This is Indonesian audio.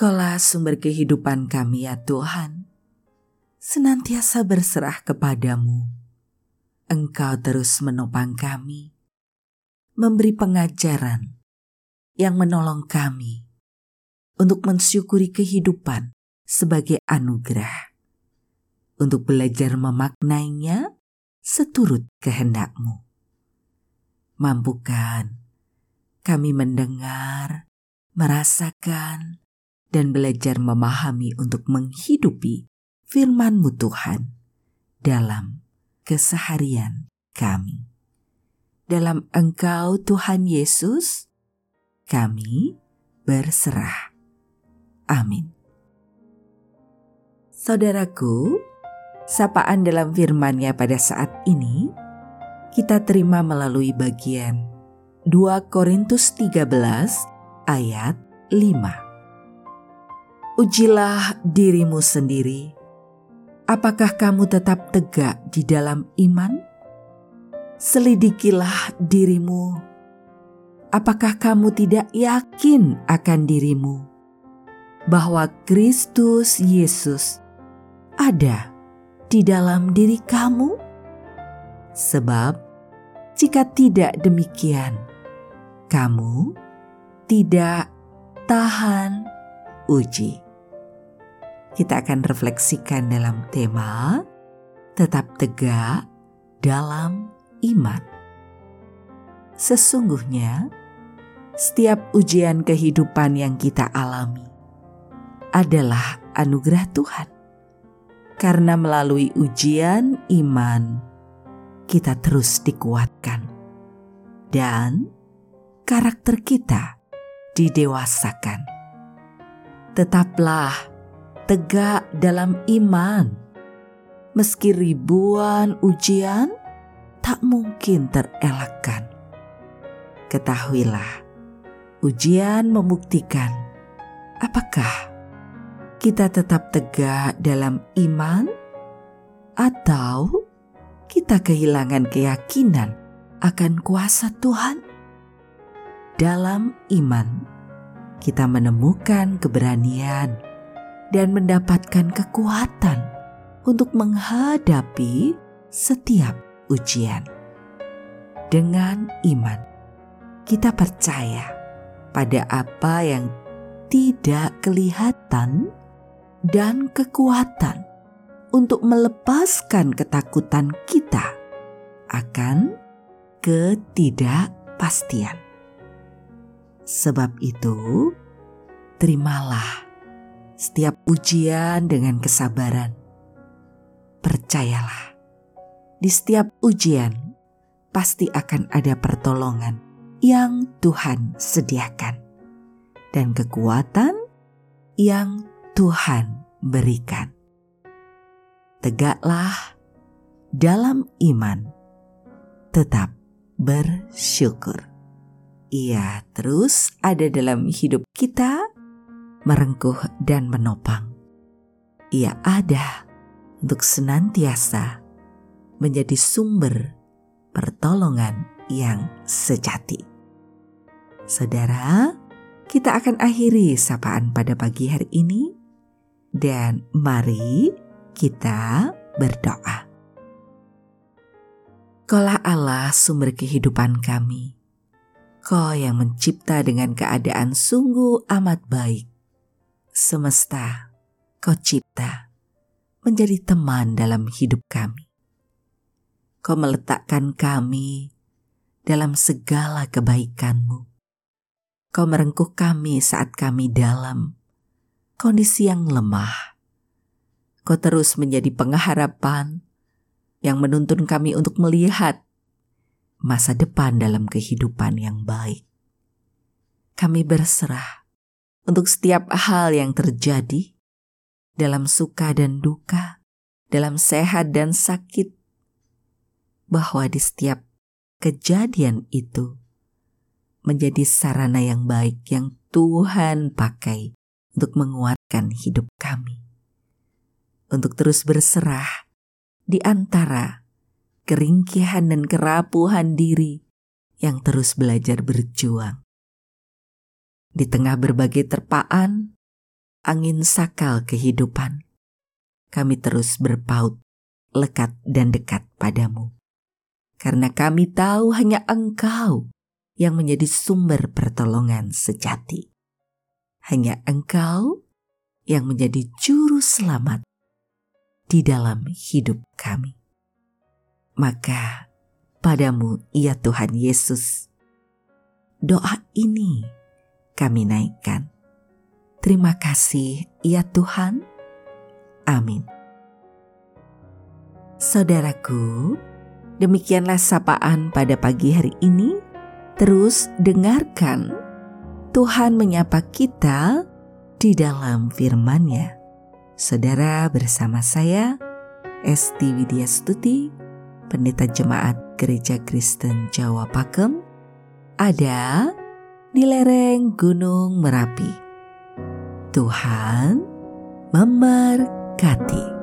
Kaulah sumber kehidupan kami ya Tuhan. Senantiasa berserah kepadamu. Engkau terus menopang kami, memberi pengajaran yang menolong kami untuk mensyukuri kehidupan sebagai anugerah, untuk belajar memaknainya seturut kehendakmu. Mampukan kami mendengar, merasakan, dan belajar memahami untuk menghidupi firman-Mu Tuhan dalam keseharian kami. Dalam Engkau Tuhan Yesus, kami berserah. Amin. Saudaraku, sapaan dalam firman-Nya pada saat ini kita terima melalui bagian 2 Korintus 13 ayat 5 ujilah dirimu sendiri. Apakah kamu tetap tegak di dalam iman? Selidikilah dirimu. Apakah kamu tidak yakin akan dirimu bahwa Kristus Yesus ada di dalam diri kamu? Sebab, jika tidak demikian, kamu tidak tahan uji kita akan refleksikan dalam tema tetap tegak dalam iman. Sesungguhnya, setiap ujian kehidupan yang kita alami adalah anugerah Tuhan. Karena melalui ujian iman, kita terus dikuatkan. Dan karakter kita didewasakan. Tetaplah tegak dalam iman. Meski ribuan ujian tak mungkin terelakkan. Ketahuilah, ujian membuktikan apakah kita tetap tegak dalam iman atau kita kehilangan keyakinan akan kuasa Tuhan. Dalam iman, kita menemukan keberanian dan mendapatkan kekuatan untuk menghadapi setiap ujian. Dengan iman, kita percaya pada apa yang tidak kelihatan dan kekuatan untuk melepaskan ketakutan kita akan ketidakpastian. Sebab itu, terimalah setiap ujian dengan kesabaran. Percayalah, di setiap ujian pasti akan ada pertolongan yang Tuhan sediakan dan kekuatan yang Tuhan berikan. Tegaklah dalam iman, tetap bersyukur. Ia terus ada dalam hidup kita merengkuh dan menopang. Ia ada untuk senantiasa menjadi sumber pertolongan yang sejati. Saudara, kita akan akhiri sapaan pada pagi hari ini dan mari kita berdoa. Kaulah Allah sumber kehidupan kami. Kau yang mencipta dengan keadaan sungguh amat baik semesta kau cipta menjadi teman dalam hidup kami. Kau meletakkan kami dalam segala kebaikanmu. Kau merengkuh kami saat kami dalam kondisi yang lemah. Kau terus menjadi pengharapan yang menuntun kami untuk melihat masa depan dalam kehidupan yang baik. Kami berserah untuk setiap hal yang terjadi dalam suka dan duka, dalam sehat dan sakit, bahwa di setiap kejadian itu menjadi sarana yang baik yang Tuhan pakai untuk menguatkan hidup kami. Untuk terus berserah di antara keringkihan dan kerapuhan diri yang terus belajar berjuang. Di tengah berbagai terpaan, angin sakal kehidupan, kami terus berpaut, lekat dan dekat padamu. Karena kami tahu hanya engkau yang menjadi sumber pertolongan sejati. Hanya engkau yang menjadi juru selamat di dalam hidup kami. Maka padamu ya Tuhan Yesus, doa ini kami naikkan. Terima kasih ya Tuhan. Amin. Saudaraku, demikianlah sapaan pada pagi hari ini. Terus dengarkan Tuhan menyapa kita di dalam firman-Nya. Saudara bersama saya, Esti Widya Stuti, Pendeta Jemaat Gereja Kristen Jawa Pakem, ada di lereng Gunung Merapi. Tuhan memberkati.